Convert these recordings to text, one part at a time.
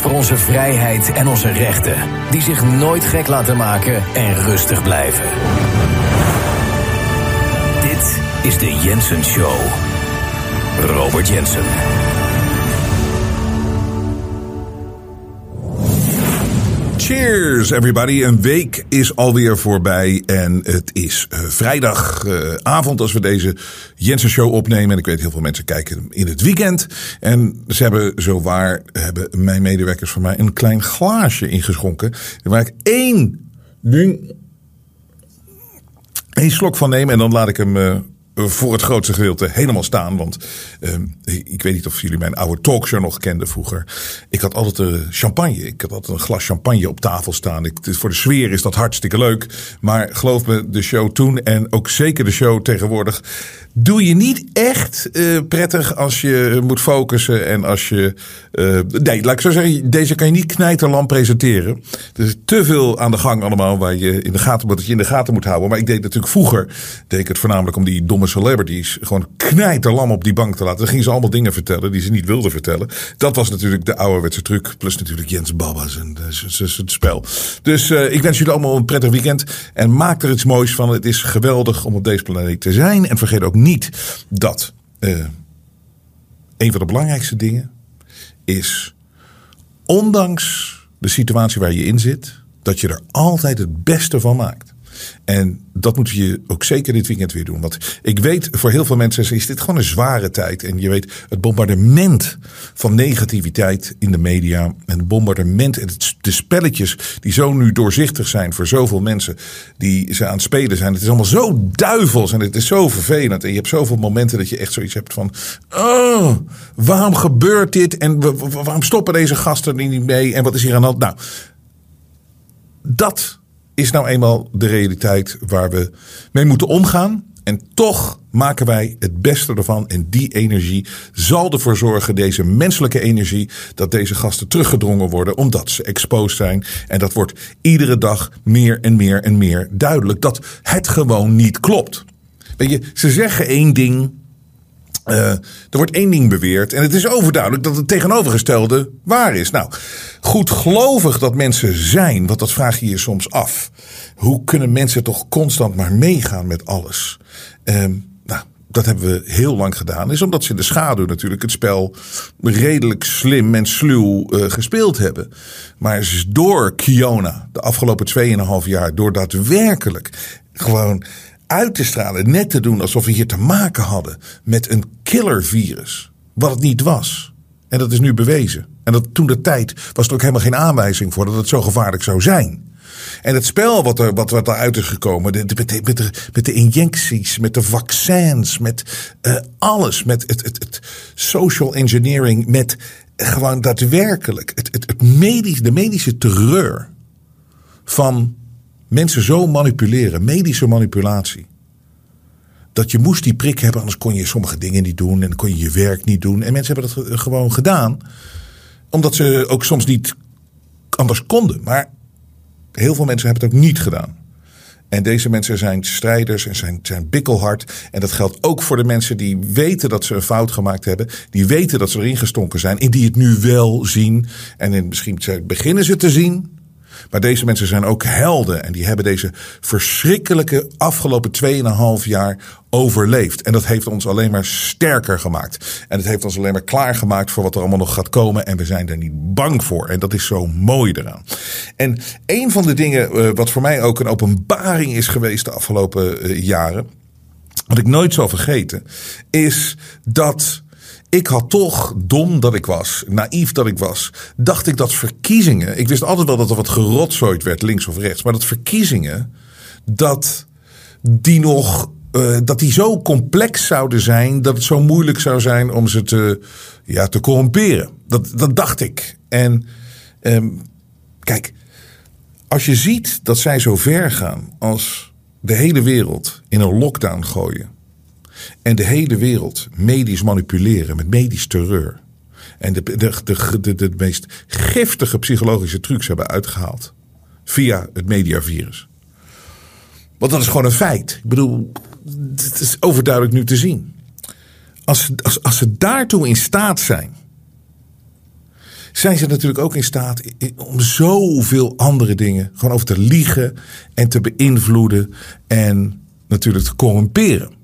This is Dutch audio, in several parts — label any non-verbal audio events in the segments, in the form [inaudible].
Voor onze vrijheid en onze rechten, die zich nooit gek laten maken en rustig blijven. Dit is de Jensen Show. Robert Jensen. Cheers, everybody. Een week is alweer voorbij. En het is uh, vrijdagavond als we deze Jensen Show opnemen. En ik weet heel veel mensen kijken in het weekend. En ze hebben zo waar, hebben mijn medewerkers van mij een klein glaasje ingeschonken. Waar ik één één slok van neem. En dan laat ik hem uh, voor het grootste gedeelte helemaal staan. Want uh, ik weet niet of jullie mijn oude talkshow nog kenden vroeger. Ik had altijd uh, champagne. Ik had altijd een glas champagne op tafel staan. Ik, voor de sfeer is dat hartstikke leuk. Maar geloof me, de show toen en ook zeker de show tegenwoordig doe je niet echt prettig als je moet focussen en als je. Nee, laat ik zo zeggen, deze kan je niet knijterlam presenteren. Er is te veel aan de gang allemaal waar je in de gaten, wat je in de gaten moet houden. Maar ik deed natuurlijk vroeger, deed ik het voornamelijk om die domme celebrities gewoon knijterlam op die bank te laten. Dan gingen ze allemaal dingen vertellen die ze niet wilden vertellen. Dat was natuurlijk de ouderwetse truc. Plus natuurlijk Jens Babbas en het spel. Dus uh, ik wens jullie allemaal een prettig weekend. En maak er iets moois van. Het is geweldig om op deze planeet te zijn. En vergeet ook niet dat uh, een van de belangrijkste dingen is, ondanks de situatie waar je in zit, dat je er altijd het beste van maakt. En dat moet je ook zeker dit weekend weer doen. Want ik weet, voor heel veel mensen is dit gewoon een zware tijd. En je weet, het bombardement van negativiteit in de media. En het bombardement en de spelletjes die zo nu doorzichtig zijn voor zoveel mensen die ze aan het spelen zijn. Het is allemaal zo duivels en het is zo vervelend. En je hebt zoveel momenten dat je echt zoiets hebt van: oh, waarom gebeurt dit? En waarom stoppen deze gasten er niet mee? En wat is hier aan de hand? Nou, dat is nou eenmaal de realiteit waar we mee moeten omgaan. En toch maken wij het beste ervan. En die energie zal ervoor zorgen, deze menselijke energie, dat deze gasten teruggedrongen worden omdat ze exposed zijn. En dat wordt iedere dag meer en meer en meer duidelijk dat het gewoon niet klopt. Weet je, ze zeggen één ding uh, er wordt één ding beweerd en het is overduidelijk dat het tegenovergestelde waar is. Nou, goed gelovig dat mensen zijn, want dat vraag je je soms af. Hoe kunnen mensen toch constant maar meegaan met alles? Um, nou, dat hebben we heel lang gedaan. Is omdat ze in de schaduw natuurlijk het spel redelijk slim en sluw uh, gespeeld hebben. Maar door Kiona de afgelopen 2,5 jaar, door daadwerkelijk gewoon uit te stralen, net te doen alsof we hier te maken hadden met een killervirus. Wat het niet was. En dat is nu bewezen. En dat toen de tijd was er ook helemaal geen aanwijzing voor dat het zo gevaarlijk zou zijn. En het spel wat er, wat, wat eruit is gekomen, met, de, met, de, injecties, met de vaccins, met uh, alles, met het, het, het social engineering, met gewoon daadwerkelijk het, het, het medisch, de medische terreur van mensen zo manipuleren, medische manipulatie. Dat je moest die prik hebben, anders kon je sommige dingen niet doen en kon je je werk niet doen. En mensen hebben dat gewoon gedaan, omdat ze ook soms niet anders konden. Maar heel veel mensen hebben het ook niet gedaan. En deze mensen zijn strijders en zijn, zijn bikkelhard. En dat geldt ook voor de mensen die weten dat ze een fout gemaakt hebben. Die weten dat ze erin gestonken zijn. En die het nu wel zien. En misschien beginnen ze te zien. Maar deze mensen zijn ook helden. En die hebben deze verschrikkelijke afgelopen 2,5 jaar overleefd. En dat heeft ons alleen maar sterker gemaakt. En het heeft ons alleen maar klaargemaakt voor wat er allemaal nog gaat komen. En we zijn er niet bang voor. En dat is zo mooi eraan. En een van de dingen uh, wat voor mij ook een openbaring is geweest de afgelopen uh, jaren. Wat ik nooit zal vergeten. Is dat ik had toch, dom dat ik was, naïef dat ik was, dacht ik dat verkiezingen. Ik wist altijd wel dat er wat gerotzooid werd, links of rechts. Maar dat verkiezingen, dat die nog. Uh, dat die zo complex zouden zijn dat het zo moeilijk zou zijn om ze te, ja, te corromperen. Dat, dat dacht ik. En um, kijk, als je ziet dat zij zo ver gaan als de hele wereld in een lockdown gooien en de hele wereld medisch manipuleren met medisch terreur. En de, de, de, de, meest giftige psychologische trucs hebben uitgehaald. Via het mediavirus. Want dat is gewoon een feit. Ik bedoel, het is overduidelijk nu te zien. Als, als, als ze daartoe in staat zijn. zijn ze natuurlijk ook in staat om zoveel andere dingen gewoon over te liegen en te beïnvloeden en natuurlijk te corrumperen.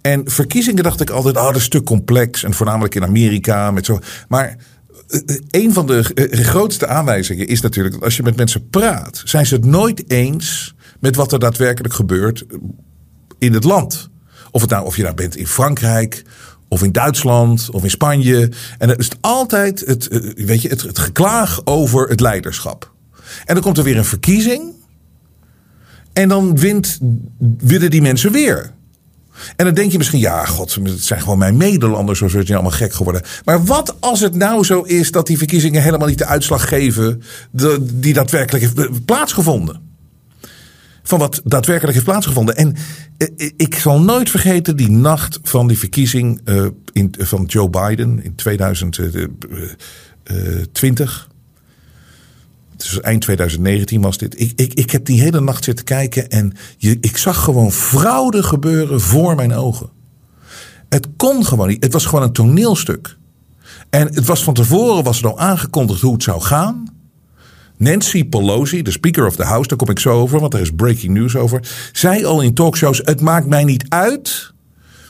En verkiezingen dacht ik altijd, oh, dat is stuk complex en voornamelijk in Amerika met zo. Maar eh, eh, een van de eh, grootste aanwijzingen is natuurlijk dat als je met mensen praat, zijn ze het nooit eens met wat er daadwerkelijk gebeurt in het land. Of, het nou, of je nou bent in Frankrijk of in Duitsland of in Spanje. En het is altijd het, weet je, het, het geklaag over het leiderschap. En dan komt er weer een verkiezing. En dan wint, winnen die mensen weer. En dan denk je misschien, ja, god, het zijn gewoon mijn Nederlanders, zo zijn allemaal gek geworden. Maar wat als het nou zo is dat die verkiezingen helemaal niet de uitslag geven die daadwerkelijk heeft plaatsgevonden? Van wat daadwerkelijk heeft plaatsgevonden. En eh, ik zal nooit vergeten die nacht van die verkiezing in, van Joe Biden in 2020 dus eind 2019 was dit. Ik, ik, ik heb die hele nacht zitten kijken en je, ik zag gewoon fraude gebeuren voor mijn ogen. Het kon gewoon niet. Het was gewoon een toneelstuk. En het was van tevoren was er al aangekondigd hoe het zou gaan. Nancy Pelosi, de Speaker of the House, daar kom ik zo over, want er is breaking news over, zei al in talkshows: Het maakt mij niet uit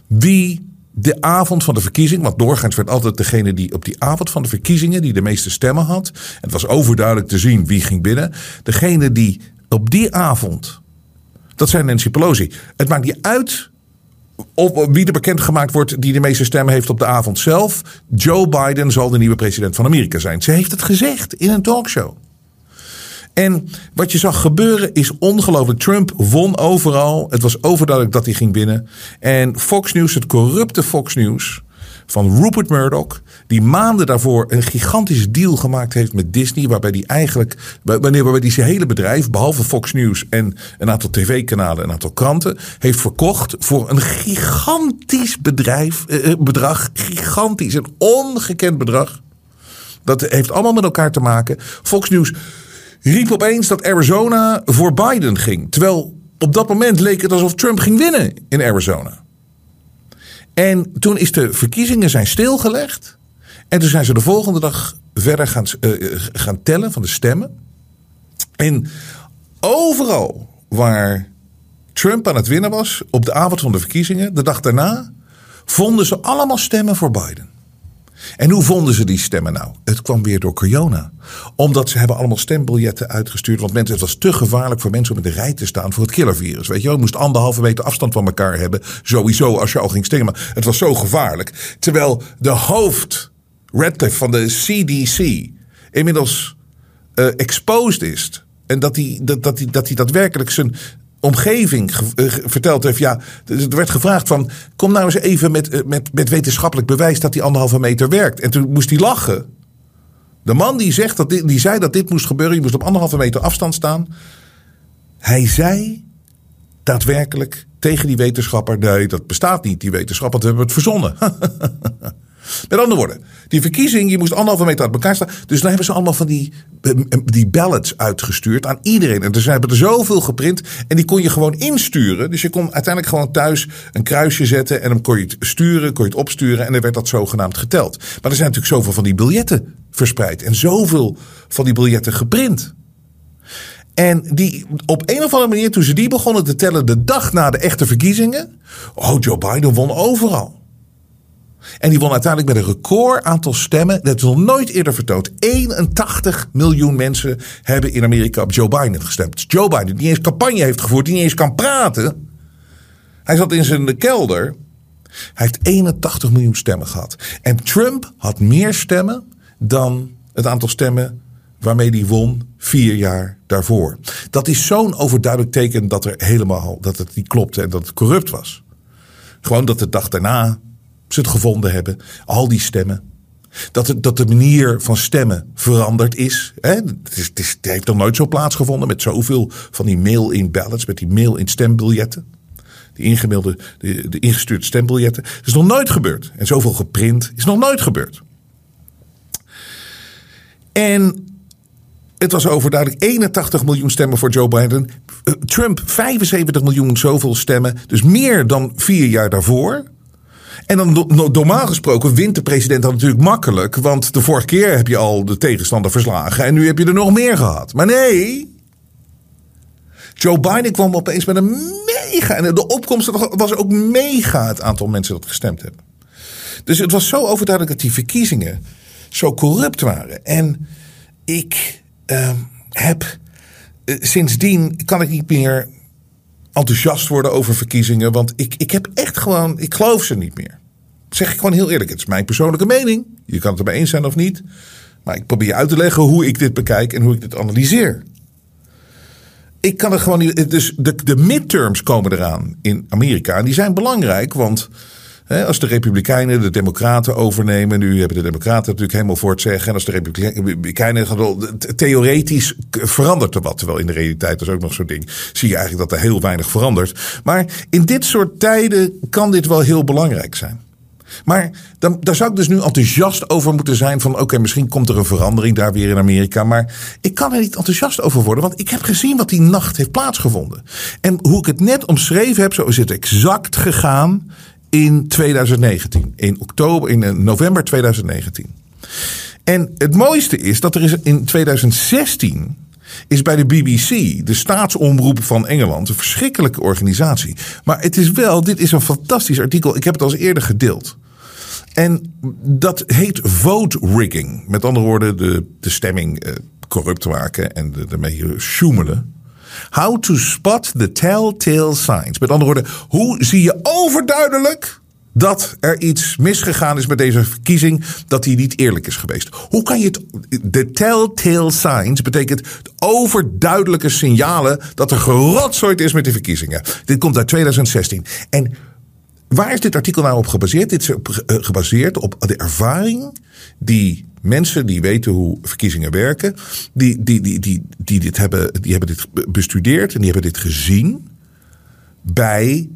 wie de avond van de verkiezing, want doorgaans werd altijd degene die op die avond van de verkiezingen die de meeste stemmen had, het was overduidelijk te zien wie ging binnen, degene die op die avond, dat zijn Nancy Pelosi. Het maakt niet uit op wie er bekendgemaakt wordt die de meeste stemmen heeft op de avond zelf. Joe Biden zal de nieuwe president van Amerika zijn. Ze heeft het gezegd in een talkshow. En wat je zag gebeuren is ongelooflijk. Trump won overal. Het was overduidelijk dat hij ging winnen. En Fox News, het corrupte Fox News van Rupert Murdoch, die maanden daarvoor een gigantische deal gemaakt heeft met Disney, waarbij hij eigenlijk, wanneer waarbij hij zijn hele bedrijf, behalve Fox News en een aantal tv-kanalen, een aantal kranten, heeft verkocht voor een gigantisch bedrijf, eh, eh bedrag, gigantisch, een ongekend bedrag. Dat heeft allemaal met elkaar te maken. Fox News riep opeens dat Arizona voor Biden ging. Terwijl op dat moment leek het alsof Trump ging winnen in Arizona. En toen is de verkiezingen zijn stilgelegd. En toen zijn ze de volgende dag verder gaan, uh, gaan tellen van de stemmen. En overal waar Trump aan het winnen was, op de avond van de verkiezingen, de dag daarna, vonden ze allemaal stemmen voor Biden. En hoe vonden ze die stemmen nou? Het kwam weer door corona. Omdat ze hebben allemaal stembiljetten uitgestuurd. Want het was te gevaarlijk voor mensen om in de rij te staan voor het killervirus. Weet je wel, je moest anderhalve meter afstand van elkaar hebben. Sowieso als je al ging stemmen. Het was zo gevaarlijk. Terwijl de hoofd, Radcliffe van de CDC, inmiddels uh, exposed is. En dat hij dat, dat, dat, dat daadwerkelijk zijn omgeving eh, verteld heeft. Ja, er werd gevraagd van, kom nou eens even met, eh, met, met wetenschappelijk bewijs dat die anderhalve meter werkt. En toen moest hij lachen. De man die, zegt dat die zei dat dit moest gebeuren, je moest op anderhalve meter afstand staan. Hij zei daadwerkelijk tegen die wetenschapper, nee, dat bestaat niet, die wetenschap, want we hebben het verzonnen. [laughs] Met andere woorden, die verkiezing, je moest anderhalve meter uit elkaar staan. Dus dan hebben ze allemaal van die, eh, die ballots uitgestuurd aan iedereen. En ze hebben er zoveel geprint en die kon je gewoon insturen. Dus je kon uiteindelijk gewoon thuis een kruisje zetten en dan kon je het sturen, kon je het opsturen en dan werd dat zogenaamd geteld. Maar er zijn natuurlijk zoveel van die biljetten verspreid en zoveel van die biljetten geprint. En die op een of andere manier, toen ze die begonnen te tellen de dag na de echte verkiezingen. Oh, Joe Biden won overal. En die won uiteindelijk met een record aantal stemmen. Dat is nog nooit eerder vertoond. 81 miljoen mensen hebben in Amerika op Joe Biden gestemd. Joe Biden, die niet eens campagne heeft gevoerd, die niet eens kan praten. Hij zat in zijn kelder. Hij heeft 81 miljoen stemmen gehad. En Trump had meer stemmen dan het aantal stemmen waarmee hij won vier jaar daarvoor. Dat is zo'n overduidelijk teken dat er helemaal dat het niet klopte en dat het corrupt was. Gewoon dat de dag daarna ze het gevonden hebben. Al die stemmen. Dat, het, dat de manier van stemmen veranderd is. Hè? Het, is, het, is, heeft nog nooit zo plaatsgevonden met zoveel van die mail-in ballots, met die mail-in stembiljetten. Die ingemailde, de, de ingestuurde stembiljetten. Dat is nog nooit gebeurd. En zoveel geprint is nog nooit gebeurd. En het was overduidelijk 81 miljoen stemmen voor Joe Biden. Eh, Trump 75 miljoen zoveel stemmen. Dus meer dan vier jaar daarvoor. En dan no- normaal gesproken wint de president dan natuurlijk makkelijk. Want de vorige keer heb je al de tegenstander verslagen. En nu heb je er nog meer gehad. Maar nee. Joe Biden kwam opeens met een mega. En de opkomst was ook mega het aantal mensen dat gestemd hebben. Dus het was zo overduidelijk dat die verkiezingen zo corrupt waren. En ik eh, heb. eh, sindsdien kan ik niet meer enthousiast worden over verkiezingen. Want ik, ik heb echt gewoon. Ik geloof ze niet meer. Zeg ik gewoon heel eerlijk. Het is mijn persoonlijke mening. Je kan het erbij eens zijn of niet. Maar ik probeer je uit te leggen hoe ik dit bekijk en hoe ik dit analyseer. Ik kan er gewoon niet. Dus de, de midterms komen eraan in Amerika. En die zijn belangrijk, want. Als de Republikeinen de Democraten overnemen. Nu hebben de Democraten natuurlijk helemaal voor het zeggen. En als de Republikeinen. Theoretisch verandert er wat. Terwijl in de realiteit is ook nog zo'n ding. Zie je eigenlijk dat er heel weinig verandert. Maar in dit soort tijden kan dit wel heel belangrijk zijn. Maar dan, daar zou ik dus nu enthousiast over moeten zijn. Van oké, misschien komt er een verandering daar weer in Amerika. Maar ik kan er niet enthousiast over worden. Want ik heb gezien wat die nacht heeft plaatsgevonden. En hoe ik het net omschreven heb, zo is het exact gegaan in 2019. In oktober, in eh, november 2019. En het mooiste is dat er is in 2016 is bij de BBC, de staatsomroep van Engeland, een verschrikkelijke organisatie. Maar het is wel, dit is een fantastisch artikel. Ik heb het al eerder gedeeld. En dat heet vote rigging. Met andere woorden, de, de stemming eh, corrupt maken en ermee sjoemelen. How to spot the telltale signs. Met andere woorden, hoe zie je overduidelijk dat er iets misgegaan is met deze verkiezing, dat die niet eerlijk is geweest. Hoe kan je het. De telltale signs betekent overduidelijke signalen dat er gerotzooid is met die verkiezingen. Dit komt uit 2016. En Waar is dit artikel nou op gebaseerd? Dit is eh, gebaseerd op de ervaring die mensen die weten hoe verkiezingen werken, die, die, die, die, die, dit hebben, die hebben dit bestudeerd en die hebben dit gezien bij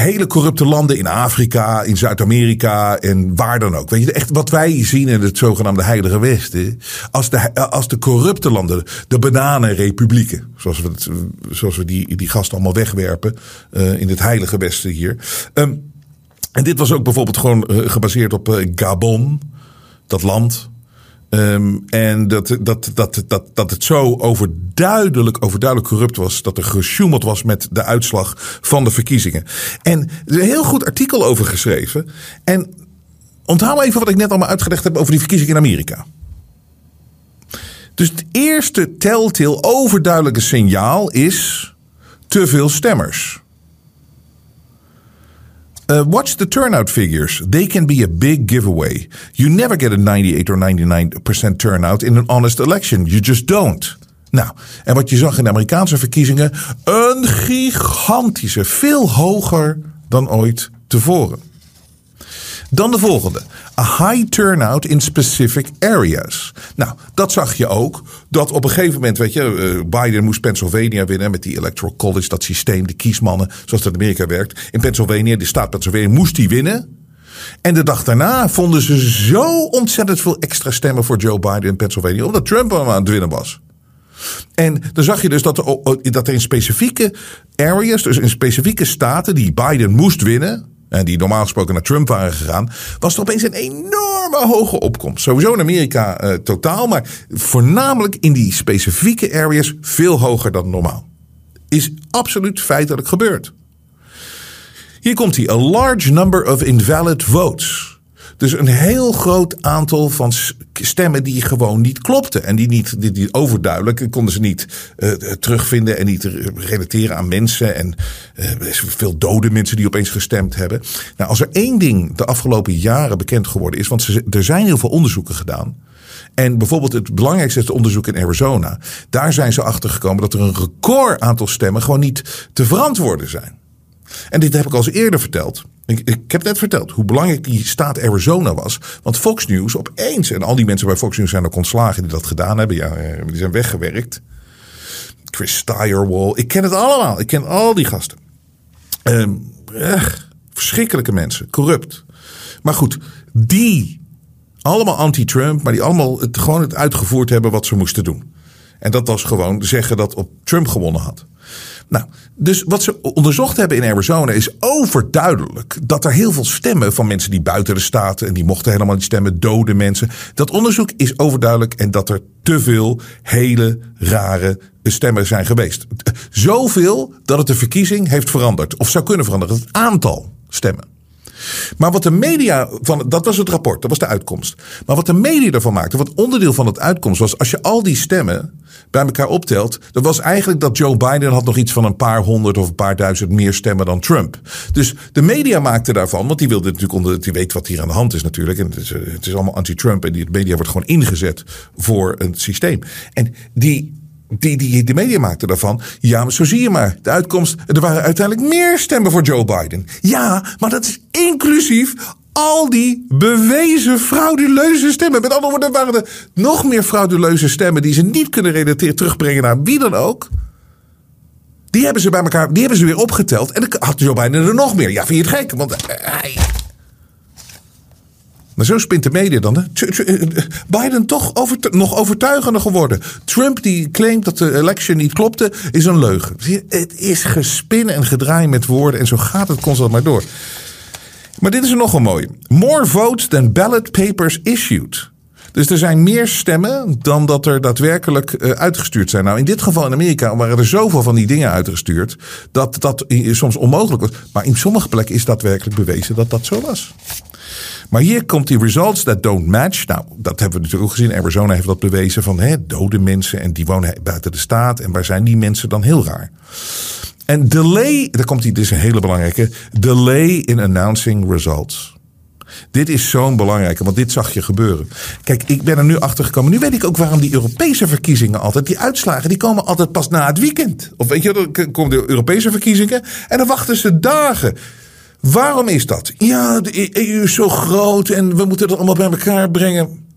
hele corrupte landen in Afrika, in Zuid-Amerika en waar dan ook. Weet je, echt wat wij zien in het zogenaamde Heilige Westen. Als de, als de corrupte landen, de bananenrepublieken, zoals we, het, zoals we die, die gasten allemaal wegwerpen uh, in het Heilige Westen hier. Um, en dit was ook bijvoorbeeld gewoon uh, gebaseerd op uh, Gabon, dat land. Um, en dat, dat, dat, dat, dat het zo overduidelijk, overduidelijk corrupt was. Dat er gesjoemeld was met de uitslag van de verkiezingen. En er is een heel goed artikel over geschreven. En onthoud even wat ik net allemaal uitgelegd heb over die verkiezingen in Amerika. Dus het eerste telltale overduidelijke signaal is te veel stemmers. Uh, watch the turnout figures. They can be a big giveaway. You never get a 98 or 99% turnout in an honest election. You just don't. Nou, en wat je zag in de Amerikaanse verkiezingen, een gigantische, veel hoger dan ooit tevoren. Dan de volgende. A high turnout in specific areas. Nou, dat zag je ook. Dat op een gegeven moment, weet je, Biden moest Pennsylvania winnen met die Electoral College, dat systeem, de kiesmannen, zoals dat in Amerika werkt. In Pennsylvania, de staat Pennsylvania, moest die winnen. En de dag daarna vonden ze zo ontzettend veel extra stemmen voor Joe Biden in Pennsylvania, omdat Trump aan het winnen was. En dan zag je dus dat er, dat er in specifieke areas, dus in specifieke staten die Biden moest winnen, en die normaal gesproken naar Trump waren gegaan, was er opeens een enorme hoge opkomst. Sowieso in Amerika uh, totaal, maar voornamelijk in die specifieke areas veel hoger dan normaal. Is absoluut feitelijk gebeurd. Hier komt hij. A large number of invalid votes. Dus een heel groot aantal van stemmen die gewoon niet klopten. En die niet die, overduidelijk konden ze niet uh, terugvinden en niet relateren aan mensen. En uh, veel dode mensen die opeens gestemd hebben. Nou, als er één ding de afgelopen jaren bekend geworden is, want er zijn heel veel onderzoeken gedaan. En bijvoorbeeld het belangrijkste onderzoek in Arizona. Daar zijn ze achter gekomen dat er een record aantal stemmen gewoon niet te verantwoorden zijn. En dit heb ik al eens eerder verteld. Ik, ik heb net verteld hoe belangrijk die staat Arizona was. Want Fox News opeens, en al die mensen bij Fox News zijn ook ontslagen die dat gedaan hebben. Ja, die zijn weggewerkt. Chris Steyerwall. Ik ken het allemaal. Ik ken al die gasten. Um, verschrikkelijke mensen. Corrupt. Maar goed, die allemaal anti-Trump, maar die allemaal het, gewoon het uitgevoerd hebben wat ze moesten doen. En dat was gewoon zeggen dat op Trump gewonnen had. Nou, dus wat ze onderzocht hebben in Arizona is overduidelijk dat er heel veel stemmen van mensen die buiten de staten en die mochten helemaal niet stemmen, dode mensen. Dat onderzoek is overduidelijk en dat er te veel hele rare stemmen zijn geweest. Zoveel dat het de verkiezing heeft veranderd of zou kunnen veranderen. Het aantal stemmen. Maar wat de media van, dat was het rapport, dat was de uitkomst. Maar wat de media ervan maakte, wat onderdeel van het uitkomst was, als je al die stemmen bij elkaar optelt, dan was eigenlijk dat Joe Biden had nog iets van een paar honderd of een paar duizend meer stemmen dan Trump. Dus de media maakte daarvan, want die wilde natuurlijk onder, die weet wat hier aan de hand is natuurlijk. En het is, het is allemaal anti-Trump en die media wordt gewoon ingezet voor een systeem. En die die, die, de media maakte daarvan. Ja, maar zo zie je maar. De uitkomst. Er waren uiteindelijk meer stemmen voor Joe Biden. Ja, maar dat is inclusief al die bewezen frauduleuze stemmen. Met andere woorden, waren er nog meer frauduleuze stemmen die ze niet kunnen relateren, terugbrengen naar wie dan ook. Die hebben ze bij elkaar, die hebben ze weer opgeteld. En dan had Joe Biden er nog meer. Ja, vind je het gek? Want hij, maar zo spint de media dan. Hè? Biden toch nog overtuigender geworden. Trump die claimt dat de election niet klopte, is een leugen. Het is gespin en gedraai met woorden en zo gaat het constant maar door. Maar dit is er nog een mooi. More votes than ballot papers issued. Dus er zijn meer stemmen dan dat er daadwerkelijk uh, uitgestuurd zijn. Nou, in dit geval in Amerika waren er zoveel van die dingen uitgestuurd. dat dat soms onmogelijk was. Maar in sommige plekken is daadwerkelijk bewezen dat dat zo was. Maar hier komt die results that don't match. Nou, dat hebben we natuurlijk ook gezien. Arizona heeft dat bewezen van hè, dode mensen en die wonen buiten de staat. En waar zijn die mensen dan heel raar? En delay, daar komt hij, dit is een hele belangrijke. Delay in announcing results. Dit is zo'n belangrijke, want dit zag je gebeuren. Kijk, ik ben er nu achter gekomen. Nu weet ik ook waarom die Europese verkiezingen altijd, die uitslagen, die komen altijd pas na het weekend. Of weet je, dan komen de Europese verkiezingen en dan wachten ze dagen. Waarom is dat? Ja, de EU is zo groot en we moeten het allemaal bij elkaar brengen.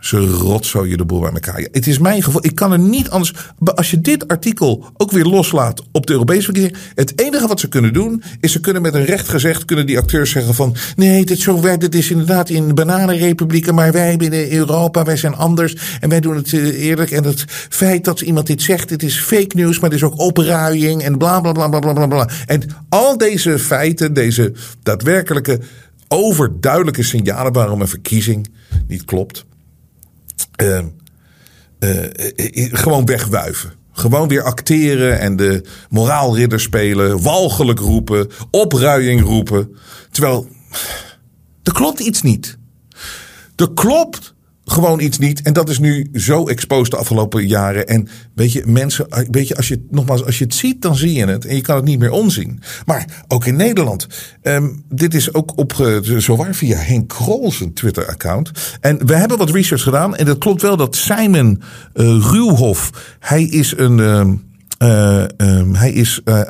Ze je de boel bij elkaar. Het is mijn gevoel. Ik kan er niet anders. Als je dit artikel ook weer loslaat op de Europese verkiezingen. Het enige wat ze kunnen doen. Is ze kunnen met een recht gezegd. Kunnen die acteurs zeggen van. Nee, dit zo werkt. Het is inderdaad in bananenrepublieken. Maar wij binnen Europa. Wij zijn anders. En wij doen het eh, eerlijk. En het feit dat iemand dit zegt. Het is fake news. Maar het is ook opruiing. En bla bla bla bla bla bla. En al deze feiten. Deze daadwerkelijke. Overduidelijke signalen waarom een verkiezing niet klopt uh, uh, gewoon wegwuiven. Gewoon weer acteren en de moraalridder spelen, walgelijk roepen, opruiing roepen. Terwijl er klopt iets niet. Er klopt gewoon iets niet. En dat is nu zo exposed de afgelopen jaren. En weet je, mensen, weet je, als je nogmaals, als je het ziet, dan zie je het. En je kan het niet meer onzien. Maar ook in Nederland. Um, dit is ook op, zowaar via Henk Krol zijn Twitter-account. En we hebben wat research gedaan. En dat klopt wel dat Simon uh, Ruwhof, hij is een. Um, uh, um, hij is uh,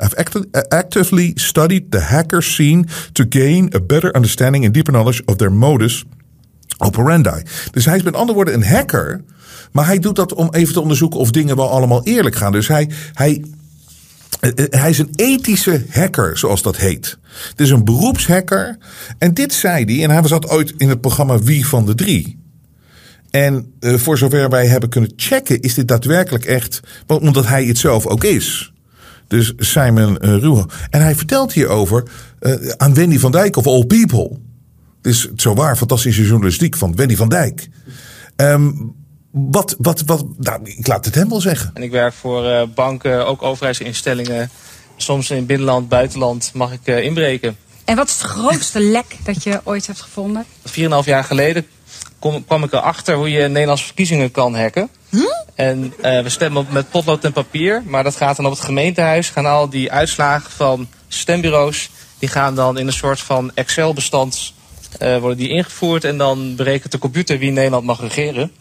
actively studied the hacker scene to gain a better understanding and deeper knowledge of their modus operandi. Dus hij is met andere woorden een hacker. Maar hij doet dat om even te onderzoeken of dingen wel allemaal eerlijk gaan. Dus hij, hij, eh, eh, hij is een ethische hacker, zoals dat heet. Het is een beroepshacker. En dit zei hij, en hij zat ooit in het programma Wie van de Drie. En uh, voor zover wij hebben kunnen checken, is dit daadwerkelijk echt, omdat hij het zelf ook is. Dus Simon uh. En hij vertelt hierover aan Wendy van Dijk of All People. Het is zo waar fantastische journalistiek van Wendy van Dijk. Um, wat, wat, wat, nou, ik laat het hem wel zeggen. En ik werk voor uh, banken, ook overheidsinstellingen. Soms in binnenland, buitenland mag ik uh, inbreken. En wat is het grootste [laughs] lek dat je ooit hebt gevonden? 4,5 jaar geleden kom, kwam ik erachter hoe je Nederlandse verkiezingen kan hacken. Hm? En uh, we stemmen met potlood en papier. Maar dat gaat dan op het gemeentehuis. Gaan al die uitslagen van stembureaus. Die gaan dan in een soort van Excel-bestand uh, worden die ingevoerd en dan berekent de computer wie Nederland mag regeren.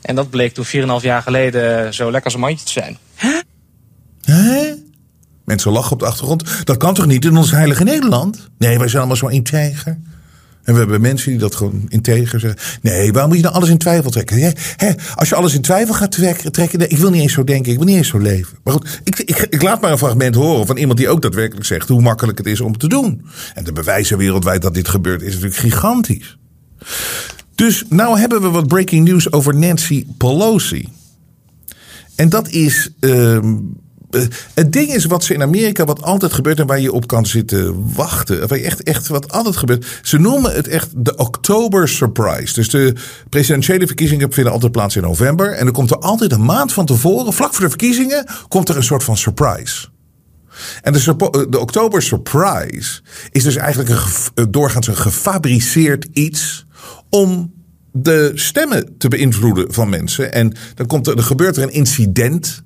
En dat bleek toen 4,5 jaar geleden zo lekker als een mandje te zijn. Hè? Hè? Mensen lachen op de achtergrond. Dat kan toch niet in ons heilige Nederland? Nee, wij zijn allemaal zo integer. En we hebben mensen die dat gewoon integer zeggen. Nee, waarom moet je dan alles in twijfel trekken? als je alles in twijfel gaat trekken. Nee, ik wil niet eens zo denken, ik wil niet eens zo leven. Maar goed, ik, ik, ik, laat maar een fragment horen van iemand die ook daadwerkelijk zegt hoe makkelijk het is om te doen. En de bewijzen wereldwijd dat dit gebeurt is natuurlijk gigantisch. Dus nou hebben we wat breaking news over Nancy Pelosi. En dat is. ehm, eh, het ding is wat ze in Amerika, wat altijd gebeurt en waar je op kan zitten wachten. Echt, echt wat altijd gebeurt. Ze noemen het echt de October Surprise. Dus de presidentiële verkiezingen vinden altijd plaats in november. En dan komt er altijd een maand van tevoren, vlak voor de verkiezingen, komt er een soort van surprise. En de, surpo- de Oktober Surprise is dus eigenlijk een, eh, doorgaans een gefabriceerd iets om de stemmen te beïnvloeden van mensen. En dan, komt er, dan gebeurt er een incident.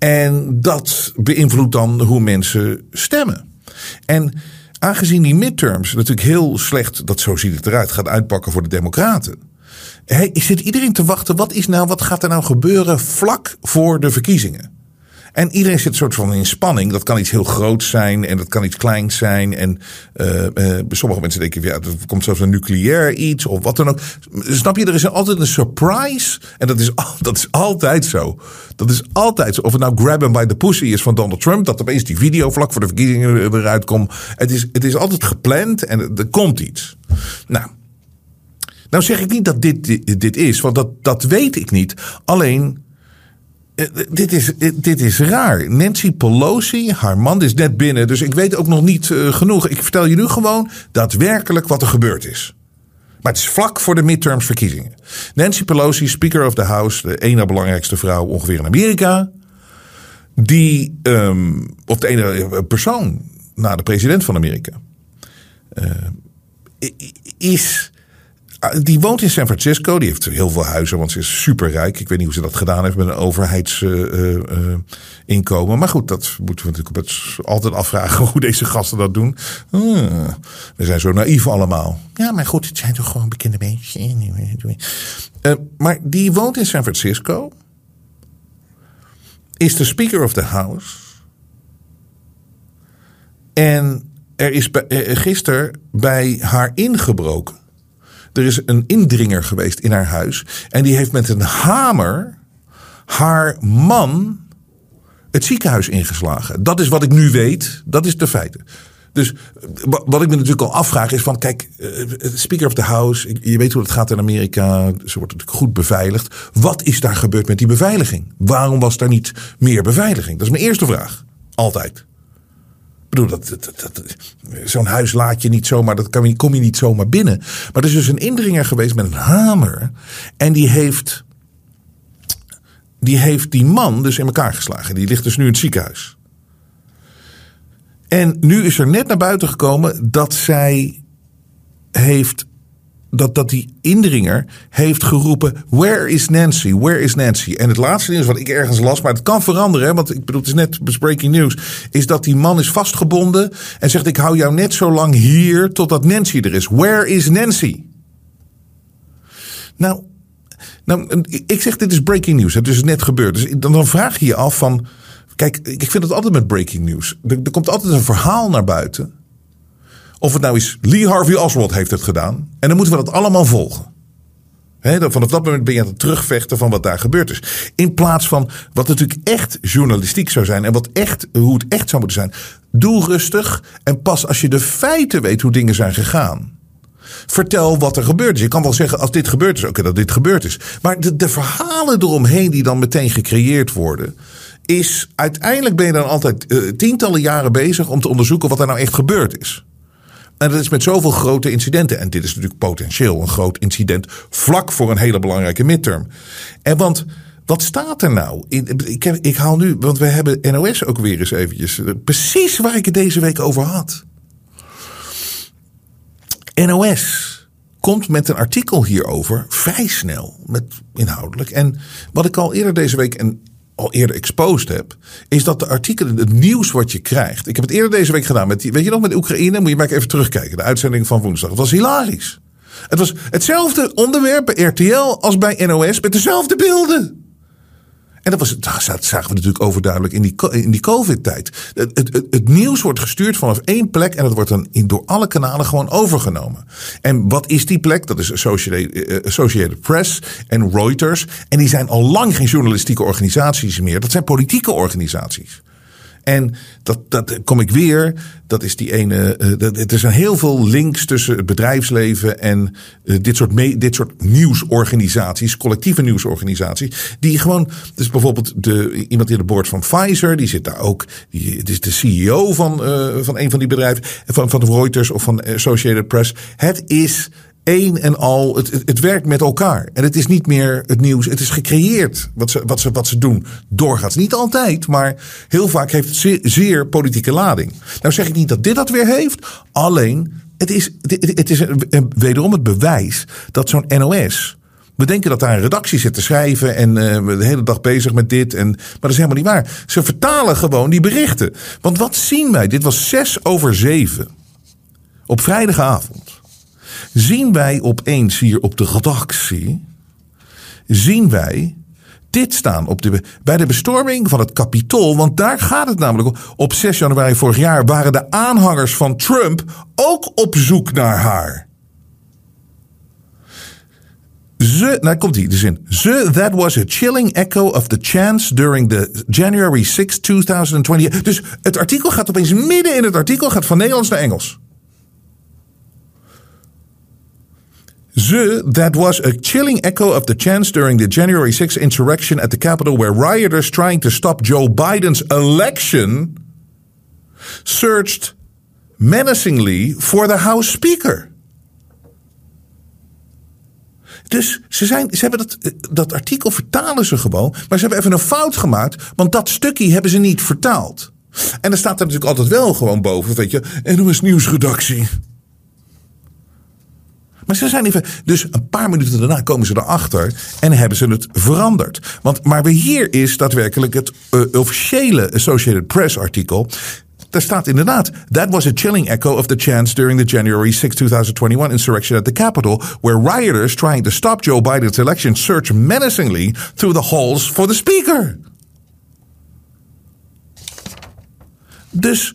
En dat beïnvloedt dan hoe mensen stemmen. En aangezien die midterms natuurlijk heel slecht, dat zo ziet het eruit, gaat uitpakken voor de Democraten. Zit iedereen te wachten, wat, is nou, wat gaat er nou gebeuren vlak voor de verkiezingen? En iedereen zit soort van in spanning. Dat kan iets heel groots zijn en dat kan iets kleins zijn. En eh, eh, sommige mensen denken, ja, er komt zelfs een nucleair iets of wat dan ook. Snap je, er is altijd een surprise. En dat is, dat is altijd zo. Dat is altijd zo. Of het nou grab him by the pussy is van Donald Trump. Dat opeens die video vlak voor de verkiezingen eruit komt. Het is, het is altijd gepland en er komt iets. Nou, nou zeg ik niet dat dit dit, dit is, want dat, dat weet ik niet. Alleen, dit is, eh, dit is raar. Nancy Pelosi, haar man is net binnen, dus ik weet ook nog niet eh, genoeg. Ik vertel je nu gewoon daadwerkelijk wat er gebeurd is. Maar het is vlak voor de midterms verkiezingen. Nancy Pelosi, Speaker of the House, de ene belangrijkste vrouw ongeveer in Amerika. Die, ehm, of de ene persoon na de president van Amerika. eh, is Die woont in San Francisco. Die heeft heel veel huizen, want ze is superrijk. Ik weet niet hoe ze dat gedaan heeft met een overheidsinkomen. maar goed, dat moeten we natuurlijk altijd afvragen [laughs] hoe deze gasten dat doen. Ah, we zijn zo naïef allemaal. Ja, maar goed, het zijn toch gewoon bekende mensen. Eh, maar die woont in San Francisco. Is de Speaker of the House. En er is bij- eh, gisteren bij haar ingebroken. Er is een indringer geweest in haar huis. En die heeft met een hamer haar man het ziekenhuis ingeslagen. Dat is wat ik nu weet. Dat is de feiten. Dus wa- wat ik me natuurlijk al afvraag is van... Kijk, eh, Speaker of the House, je weet hoe het gaat in Amerika. Ze wordt natuurlijk goed beveiligd. Wat is daar gebeurd met die beveiliging? Waarom was daar niet meer beveiliging? Dat is mijn eerste vraag. Altijd. Bedoel, dat, zo'n huis laat je niet zomaar, dat kan, kom je niet zomaar binnen. Maar er is dus een indringer geweest met een hamer. En die heeft, die heeft die man dus in elkaar geslagen. Die ligt dus nu in het ziekenhuis. En nu is er net naar buiten gekomen dat zij heeft. Dat, dat die indringer heeft geroepen: Where is Nancy? Where is Nancy? En het laatste nieuws wat ik ergens las, maar het kan veranderen, want ik bedoel, het is net breaking news. Is dat die man is vastgebonden en zegt: Ik hou jou net zo lang hier totdat Nancy er is. Where is Nancy? Nou, nou, ik zeg dit is breaking news. Het is net gebeurd. Dus dan, dan vraag je je af van... Kijk, ik vind het altijd met breaking news. Er komt altijd een verhaal naar buiten. Of het nou is Lee Harvey Oswald heeft het gedaan. En dan moeten we dat allemaal volgen. He, dan vanaf dat moment ben je aan het terugvechten van wat daar gebeurd is. In plaats van wat natuurlijk echt journalistiek zou zijn. En wat echt, hoe het echt zou moeten zijn. Doe rustig. En pas als je de feiten weet hoe dingen zijn gegaan. Vertel wat er gebeurd is. Je kan wel zeggen als dit gebeurd is, oké dat dit gebeurd is. Maar de, verhalen eromheen die dan meteen gecreëerd worden. Is uiteindelijk ben je dan altijd eh, tientallen jaren bezig om te onderzoeken wat er nou echt gebeurd is. En dat is met zoveel grote incidenten. En dit is natuurlijk potentieel een groot incident vlak voor een hele belangrijke midterm. En want wat staat er nou? Ik, ik haal nu, want we hebben NOS ook weer eens eventjes. eh, Precies waar ik het deze week over had. NOS komt met een artikel hierover vrij snel, met inhoudelijk. En wat ik al eerder deze week en al eerder exposed heb, is dat de artikelen, het nieuws wat je krijgt. Ik heb het eerder deze week gedaan met die, weet je nog, met Oekraïne, moet je maar even terugkijken, de uitzending van woensdag. Het was hilarisch. Het was hetzelfde onderwerp bij RTL als bij NOS met dezelfde beelden. En dat, was, dat zagen we natuurlijk overduidelijk in die, in die COVID-tijd. Het, het, het, nieuws wordt gestuurd vanaf één plek en dat wordt dan door alle kanalen gewoon overgenomen. En wat is die plek? Dat is eh, Associated Press en Reuters. En die zijn al lang geen journalistieke organisaties meer. Dat zijn politieke organisaties. En dat, dat kom ik weer. Dat is die ene. Uh, dat, er zijn heel veel links tussen het bedrijfsleven en uh, dit, soort dit soort nieuwsorganisaties, collectieve nieuwsorganisaties. Die gewoon. Dus bijvoorbeeld de, iemand in de board van Pfizer, die zit daar ook. Het is de CEO van, uh, van een van die bedrijven. Van, van de Reuters of van Associated Press. Het is één en al, het, het, werkt met elkaar. En het is niet meer het nieuws. Het is gecreëerd wat ze, wat ze, wat ze doen. Doorgaans. Niet altijd, maar heel vaak heeft het zeer, zeer politieke lading. Nou zeg ik niet dat dit dat weer heeft. Alleen, het is, het is wederom het bewijs dat zo'n NOS. We denken dat daar een redactie zit te schrijven en uh, de hele dag bezig met dit. En, maar dat is helemaal niet waar. Ze vertalen gewoon die berichten. Want wat zien wij? Dit was zes over zeven. Op vrijdagavond zien wij opeens hier op de redactie, zien wij dit staan op de, bij de bestorming van het Capitool. Want daar gaat het namelijk om. Op 6 januari vorig jaar waren de aanhangers van Trump ook op zoek naar haar. Ze, nou komt die de zin. Ze, that was a chilling echo of the chance during the January 6, 2020. Dus het artikel gaat opeens midden in het artikel, gaat van Nederlands naar Engels. Ze, that was a chilling echo of the chants during the January 6th insurrection at the Capitol, where rioters trying to stop Joe Biden's election searched menacingly for the House Speaker. Dus ze, zijn, ze hebben dat, dat artikel vertalen ze gewoon, maar ze hebben even een fout gemaakt, want dat stukje hebben ze niet vertaald. En dan staat er natuurlijk altijd wel gewoon boven, weet je, NOS Nieuwsredactie. Maar ze zijn even. Dus een paar minuten daarna komen ze erachter en hebben ze het veranderd. Want maar hier is daadwerkelijk het uh, officiële Associated Press artikel. Daar staat inderdaad, that was a chilling echo of the chants during the January 6, 2021 insurrection at the Capitol, where rioters trying to stop Joe Biden's election searched menacingly through the halls for the speaker. Dus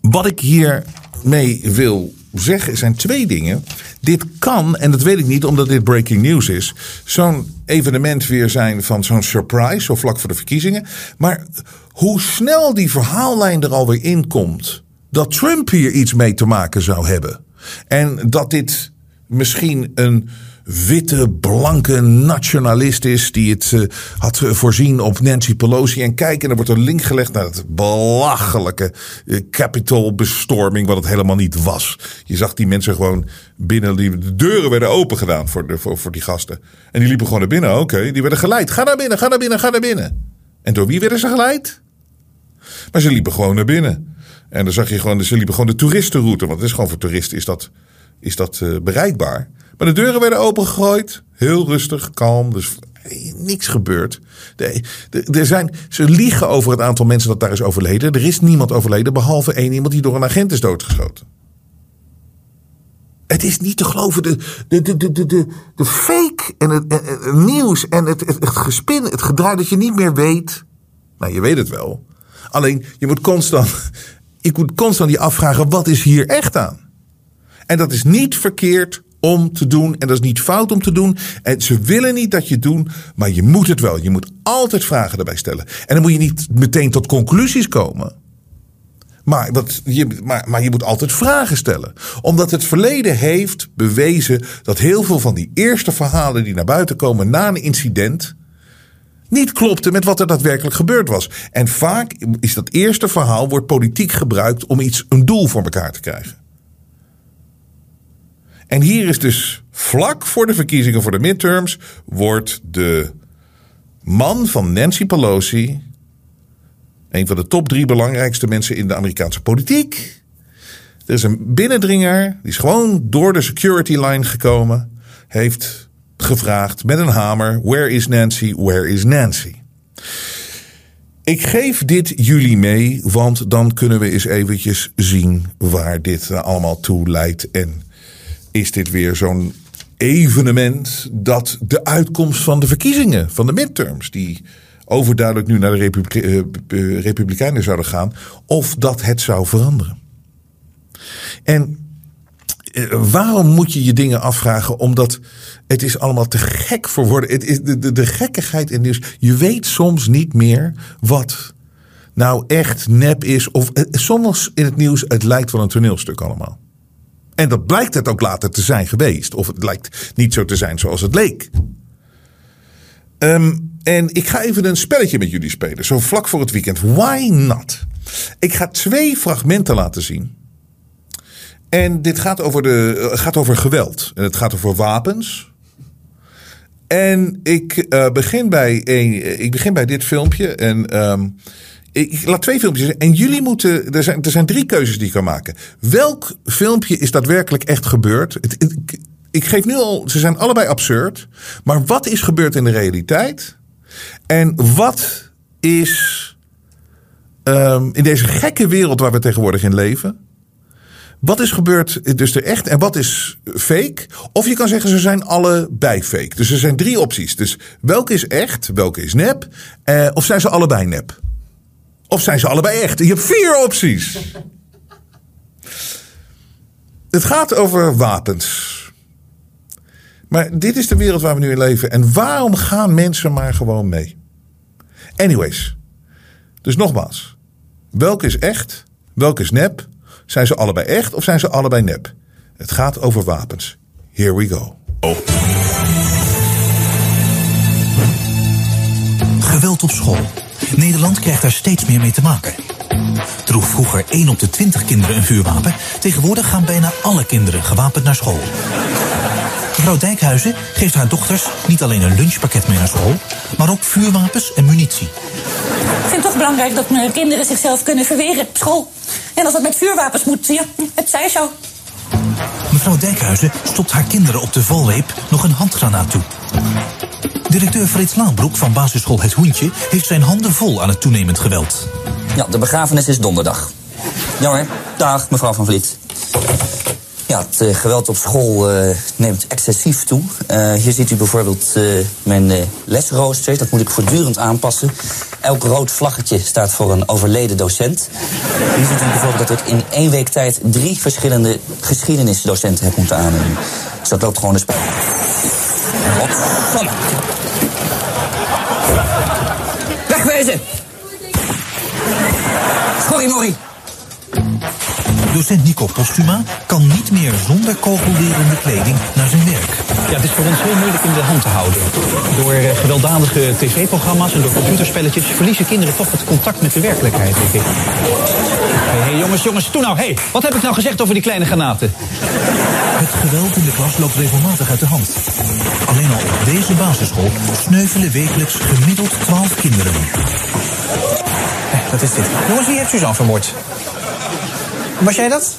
wat ik hier mee wil zeggen zijn twee dingen. Dit kan, en dat weet ik niet omdat dit breaking news is, zo'n evenement weer zijn van zo'n surprise, zo vlak voor de verkiezingen. Maar hoe snel die verhaallijn er alweer in komt, dat Trump hier iets mee te maken zou hebben. En dat dit misschien een witte, blanke nationalist is. Die het uh, had voorzien op Nancy Pelosi. En kijk, en er wordt een link gelegd naar het belachelijke uh, Capitol-bestorming. Wat het helemaal niet was. Je zag die mensen gewoon binnen. Die, de deuren werden open gedaan voor, de, voor, voor die gasten. En die liepen gewoon naar binnen. Oké, die werden geleid. Ga naar binnen, ga naar binnen, ga naar binnen. En door wie werden ze geleid? Maar ze liepen gewoon naar binnen. En dan zag je gewoon, ze liepen gewoon de toeristenroute. Want het is gewoon voor toeristen is dat, is dat uh, bereikbaar. Maar de deuren werden opengegooid. Heel rustig, kalm. Dus niks gebeurd. Er zijn, ze liegen over het aantal mensen dat daar is overleden. Er is niemand overleden behalve één iemand die door een agent is doodgeschoten. Het is niet te geloven. De, de, de, de, de, de fake en het, nieuws en het, het, gespin, het gedraai dat je niet meer weet. Nou, je weet het wel. Alleen, je moet constant, [laughs] ik moet constant je afvragen, wat is hier echt aan? En dat is niet verkeerd om te doen. En dat is niet fout om te doen. En ze willen niet dat je het doet, maar je moet het wel. Je moet altijd vragen erbij stellen. En dan moet je niet meteen tot conclusies komen. Maar, wat, je, maar, maar je moet altijd vragen stellen. Omdat het verleden heeft bewezen dat heel veel van die eerste verhalen die naar buiten komen na een incident. niet klopten met wat er daadwerkelijk gebeurd was. En vaak is dat eerste verhaal wordt politiek gebruikt om iets, een doel voor elkaar te krijgen. En hier is dus vlak voor de verkiezingen voor de midterms wordt de man van Nancy Pelosi, een van de top drie belangrijkste mensen in de Amerikaanse politiek. Er is een binnendringer, die is gewoon door de security line gekomen, heeft gevraagd met een hamer: Where is Nancy? Where is Nancy? Ik geef dit jullie mee, want dan kunnen we eens eventjes zien waar dit allemaal toe leidt en is dit weer zo'n evenement dat de uitkomst van de verkiezingen, van de midterms, die overduidelijk nu naar de eh, Republikeinen zouden gaan, of dat het zou veranderen. En eh, waarom moet je je dingen afvragen? Omdat het is allemaal te gek voor woorden. Het is de, de, de gekkigheid in nieuws. Je weet soms niet meer wat nou echt nep is. Of eh, soms in het nieuws, het lijkt wel een toneelstuk allemaal. En dat blijkt het ook later te zijn geweest. Of het lijkt niet zo te zijn zoals het leek. Ehm, en ik ga even een spelletje met jullie spelen. Zo vlak voor het weekend. Why not? Ik ga twee fragmenten laten zien. En dit gaat over, de, eh, gaat over geweld. En het gaat over wapens. En ik, eh, begin, bij een, ik begin bij dit filmpje. En ehm, ik, laat twee filmpjes zien. En jullie moeten. Er zijn, er zijn drie keuzes die je kan maken. Welk filmpje is daadwerkelijk echt gebeurd? Ik geef nu al. Ze zijn allebei absurd. Maar wat is gebeurd in de realiteit? En wat is. ehm, in deze gekke wereld waar we tegenwoordig in leven. Wat is gebeurd dus er echt en wat is fake? Of je kan zeggen ze zijn allebei fake. Dus er zijn drie opties. Dus welke is echt, welke is nep? Eh, of zijn ze allebei nep? Of zijn ze allebei echt? Je hebt vier opties. Het gaat over wapens. Maar dit is de wereld waar we nu in leven. En waarom gaan mensen maar gewoon mee? Anyways. Dus nogmaals. Welke is echt? Welke is nep? Zijn ze allebei echt of zijn ze allebei nep? Het gaat over wapens. Here we go. Geweld op school. Nederland krijgt daar steeds meer mee te maken. Droeg vroeger 1 op de 20 kinderen een vuurwapen. Tegenwoordig gaan bijna alle kinderen gewapend naar school. Mevrouw Dijkhuizen geeft haar dochters niet alleen een lunchpakket mee naar school, maar ook vuurwapens en munitie. Ik vind het toch belangrijk dat mijn kinderen zichzelf kunnen verweren op school. En als dat met vuurwapens moet, ja, het zij zo. Mevrouw Dijkhuizen stopt haar kinderen op de valreep nog een handgranaat toe. Directeur Frits Laanbroek van basisschool Het Hoentje heeft zijn handen vol aan het toenemend geweld. Ja, de begrafenis is donderdag. Ja hoor, dag mevrouw van Vliet. Ja, het eh, geweld op school eh, neemt excessief toe. Eh, hier ziet u bijvoorbeeld mijn lesrooster. Dat moet ik voortdurend aanpassen. Elk rood vlaggetje staat voor een overleden docent. Hier ziet u bijvoorbeeld dat ik in één week tijd drie verschillende geschiedenisdocenten heb moeten aannemen. Dus dat loopt gewoon de spel. Godsamme. Schorrimorrie! Docent Nico Postuma kan niet meer zonder kogelwerende kleding naar zijn werk. Ja, het is voor ons heel moeilijk in de hand te houden. Door eh, gewelddadige tv-programma's en door computerspelletjes verliezen kinderen toch het contact met de werkelijkheid, denk ik. Hé, hey, jongens, jongens, toe nou. Hé, wat heb ik nou gezegd over die kleine granaten? Het geweld in de klas loopt regelmatig uit de hand. Alleen al op deze basisschool sneuvelen wekelijks gemiddeld 12 kinderen. Wat is dit? Jongens, wie heeft Suzanne vermoord? Was jij dat?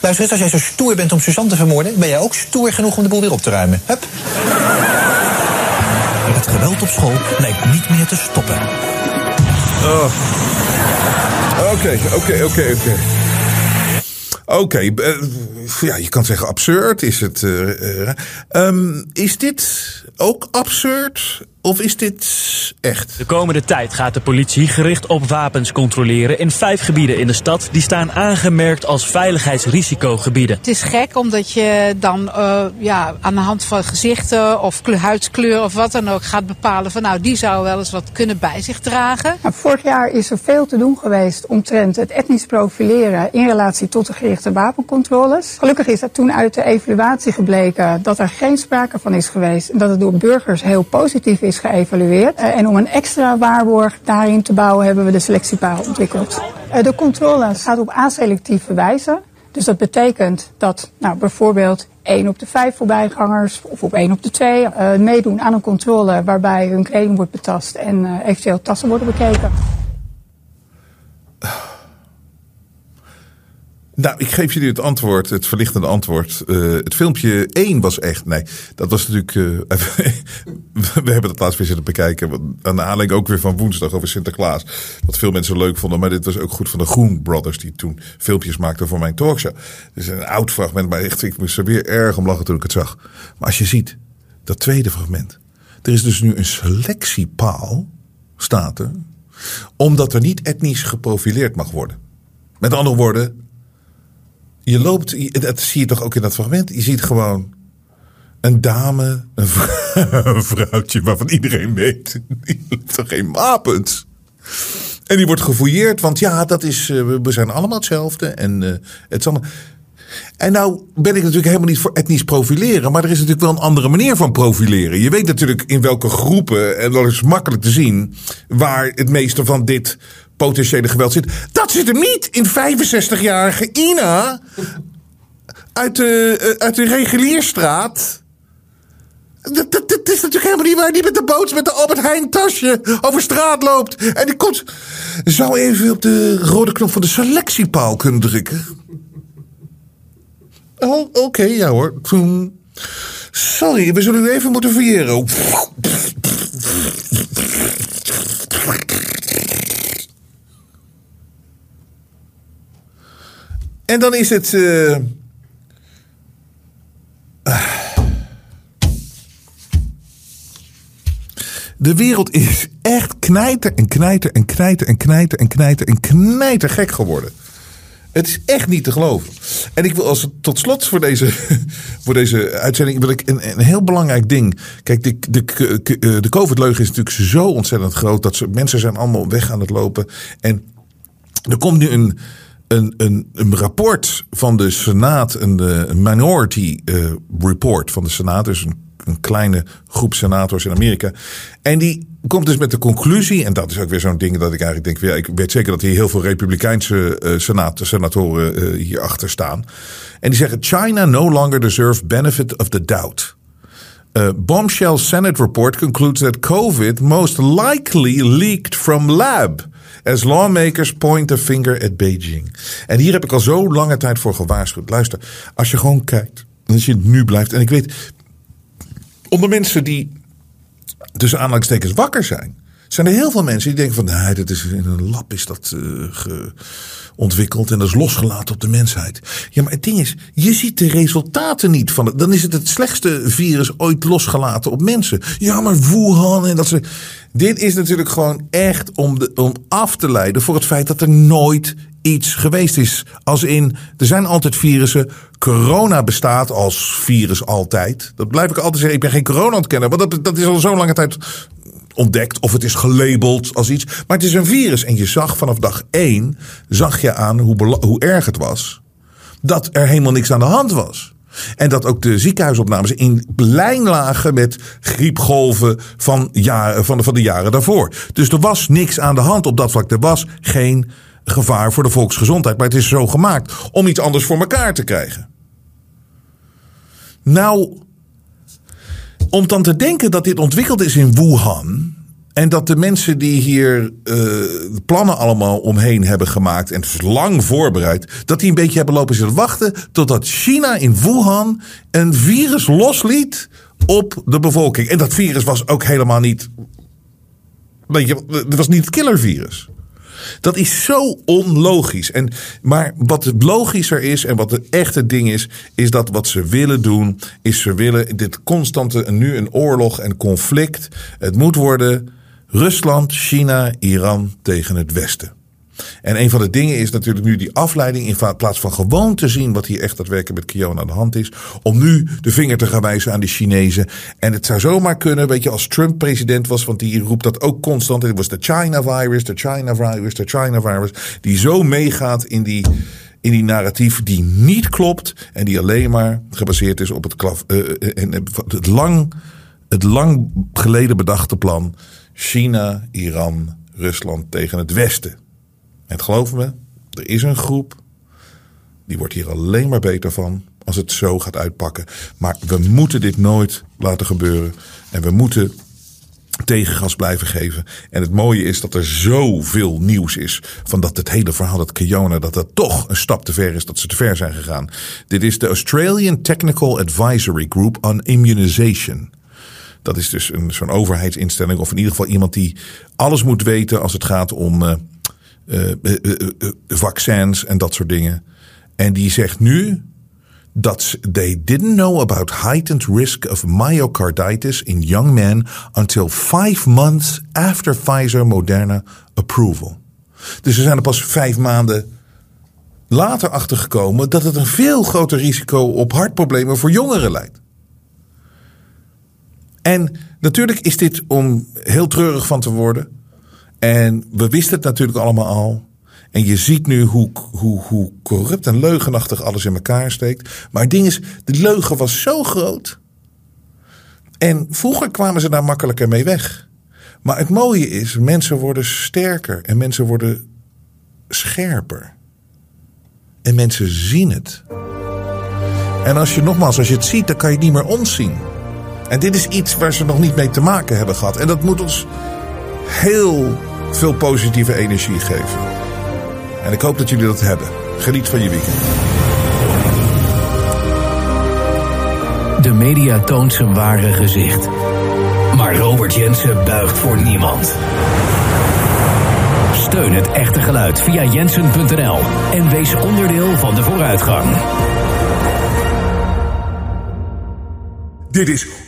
Luister eens, als jij zo stoer bent om Suzanne te vermoorden... ben jij ook stoer genoeg om de boel weer op te ruimen. Hup. Het geweld op school lijkt niet meer te stoppen. Oké, oké, oké, oké. Oké, eh, ja, je kan zeggen absurd. Is het. eh, eh, ehm, is dit ook absurd? Of is dit echt? De komende tijd gaat de politie gericht op wapens controleren in vijf gebieden in de stad. Die staan aangemerkt als veiligheidsrisicogebieden. Het is gek omdat je dan eh, ja, aan de hand van gezichten of kleur- huidskleur of wat dan ook gaat bepalen van nou die zou wel eens wat kunnen bij zich dragen. Nou, vorig jaar is er veel te doen geweest omtrent het etnisch profileren in relatie tot de gerichte wapencontroles. Gelukkig is dat toen uit de evaluatie gebleken dat er geen sprake van is geweest en dat het door burgers heel positief is geëvalueerd. Eh, en om een extra waarborg daarin te bouwen hebben we de selectiepaal ontwikkeld. Eh, de controle gaat op aselectieve wijze. Dus dat betekent dat nou, bijvoorbeeld 1 op de 5 voorbijgangers of op 1 op de 2 eh, meedoen aan een controle waarbij hun kleding wordt betast en eh, eventueel tassen worden bekeken. [sighs] Nou, ik geef jullie het antwoord, het verlichtende antwoord. Eh, het filmpje 1 was echt. Nee, dat was natuurlijk. eh, [laughs] we hebben het laatst weer zitten bekijken. Aan de aanleiding ook weer van woensdag over Sinterklaas. Wat veel mensen leuk vonden. Maar dit was ook goed van de Groen Brothers. Die toen filmpjes maakten voor mijn talkshow. Dus een oud fragment. Maar echt, ik moest er weer erg om lachen toen ik het zag. Maar als je ziet, dat tweede fragment. Er is dus nu een selectiepaal. Staat er. Omdat er niet etnisch geprofileerd mag worden. Met andere woorden, je loopt, dat zie je toch ook in dat fragment. Je ziet gewoon een dame, een, vrou- [laughs] een vrouwtje waarvan iedereen weet, die toch geen wapens. En die wordt gefouilleerd, want ja, dat is, eh, we- zijn allemaal hetzelfde. En, eh, het is en nou ben ik natuurlijk helemaal niet voor etnisch profileren. Maar er is natuurlijk wel een andere manier van profileren. Je weet natuurlijk in welke groepen, en dat is makkelijk te zien, waar het meeste van dit potentiële geweld zit. Dat zit hem niet in 65-jarige Ina uit de, eh, uit de regulierstraat. Dat, dat, dat is natuurlijk helemaal niet waar. Die met de boot met de Albert Heijn tasje over straat loopt. En die komt. Zou even op de rode knop van de selectiepaal kunnen drukken. Oh, oké, ja hoor. Toen- Sorry, we zullen u even moeten verjeren. En dan is het. eh, De wereld is echt knijter en knijter en knijter en knijter en knijter en knijter gek geworden. Het is echt niet te geloven. En ik wil als tot slot voor deze, [laughs] voor deze uitzending wil ik een, een heel belangrijk ding. Kijk, de, de, de, de COVID-leugen is natuurlijk zo ontzettend groot dat ze, mensen zijn allemaal weg aan het lopen. En er komt nu een, een, een, een rapport van de Senaat, een, eh, minority eh, report van de Senaat, dus een, een kleine groep senators in Amerika. En die komt dus met de conclusie, en dat is ook weer zo'n ding dat ik eigenlijk denk, ja, ik weet zeker dat hier heel veel Republikeinse eh, senatoren eh, hierachter staan. En die zeggen, China no longer deserves benefit of the doubt. Uh, bombshell Senate report concludes that COVID most likely leaked from lab. As lawmakers point a finger at Beijing. En hier heb ik al zo lange tijd voor gewaarschuwd. Luister, als je gewoon kijkt. Als je nu blijft. En ik weet. Onder mensen die. tussen aanhalingstekens wakker zijn. Zijn er heel veel mensen die denken van. Nee, dat is in een lab is dat uh, ge, ontwikkeld en dat is losgelaten op de mensheid. Ja, maar het ding is, je ziet de resultaten niet van het. Dan is het het slechtste virus ooit losgelaten op mensen. Ja, maar Wuhan en dat soort. Dit is natuurlijk gewoon echt om, om af te leiden voor het feit dat er nooit iets geweest is. Als in, er zijn altijd virussen. Corona bestaat als virus altijd. Dat blijf ik altijd zeggen. Ik ben geen corona-ontkenner, want dat, dat is al zo'n lange tijd ontdekt of het is gelabeld als iets. Maar het is een virus. En je zag vanaf dag één, zag je aan hoe, hoe erg het was. Dat er helemaal niks aan de hand was. En dat ook de ziekenhuisopnames in lijn lagen met griepgolven van, jaren, van, de, van de jaren daarvoor. Dus er was niks aan de hand op dat vlak. Er was geen gevaar voor de volksgezondheid. Maar het is zo gemaakt om iets anders voor elkaar te krijgen. Nou, om dan te denken dat dit ontwikkeld is in Wuhan. En dat de mensen die hier uh, plannen allemaal omheen hebben gemaakt. En is lang voorbereid. Dat die een beetje hebben lopen zitten wachten. Totdat China in Wuhan een virus losliet op de bevolking. En dat virus was ook helemaal niet. Weet je, het was niet het killervirus. Dat is zo onlogisch. En, maar wat het logischer is en wat het echte ding is, is dat wat ze willen doen, is ze willen dit constante, nu een oorlog en conflict. Het moet worden Rusland, China, Iran tegen het Westen. En een van de dingen is natuurlijk nu die afleiding in plaats van gewoon te zien wat hier echt daadwerkelijk met Kiona aan de hand is. Om nu de vinger te gaan wijzen aan de Chinezen. En het zou zomaar kunnen, weet je, als Trump president was, want die roept dat ook constant. Het was de China virus, de China virus, de China virus. Die zo meegaat in die, in die narratief die niet klopt. En die alleen maar gebaseerd is op het, klaf, uh, en, het, lang, het lang geleden bedachte plan. China, Iran, Rusland tegen het Westen. En geloof me, er is een groep. Die wordt hier alleen maar beter van als het zo gaat uitpakken. Maar we moeten dit nooit laten gebeuren. En we moeten tegengas blijven geven. En het mooie is dat er zoveel nieuws is. Van dat het hele verhaal dat Kiona, dat dat toch een stap te ver is. Dat ze te ver zijn gegaan. Dit is de Australian Technical Advisory Group on Immunization. Dat is dus een, zo'n overheidsinstelling. Of in ieder geval iemand die alles moet weten als het gaat om... Uh, uh, uh, vaccins en dat soort dingen. En die zegt nu dat they didn't know about heightened risk of myocarditis in young men until five months after Pfizer Moderna approval. Dus ze zijn er pas vijf maanden later achtergekomen dat het een veel groter risico op hartproblemen voor jongeren leidt. En natuurlijk is dit om heel treurig van te worden. En we wisten het natuurlijk allemaal al. En je ziet nu hoe, hoe, hoe corrupt en leugenachtig alles in elkaar steekt. Maar het ding is, de leugen was zo groot. En vroeger kwamen ze daar makkelijker mee weg. Maar het mooie is, mensen worden sterker en mensen worden scherper. En mensen zien het. En als je nogmaals, als je het ziet, dan kan je het niet meer ontzien. En dit is iets waar ze nog niet mee te maken hebben gehad. En dat moet ons heel veel positieve energie geven. En ik hoop dat jullie dat hebben. Geniet van je weekend. De media toont zijn ware gezicht. Maar Robert Jensen buigt voor niemand. Steun het echte geluid via jensen.nl en wees onderdeel van de vooruitgang. Dit is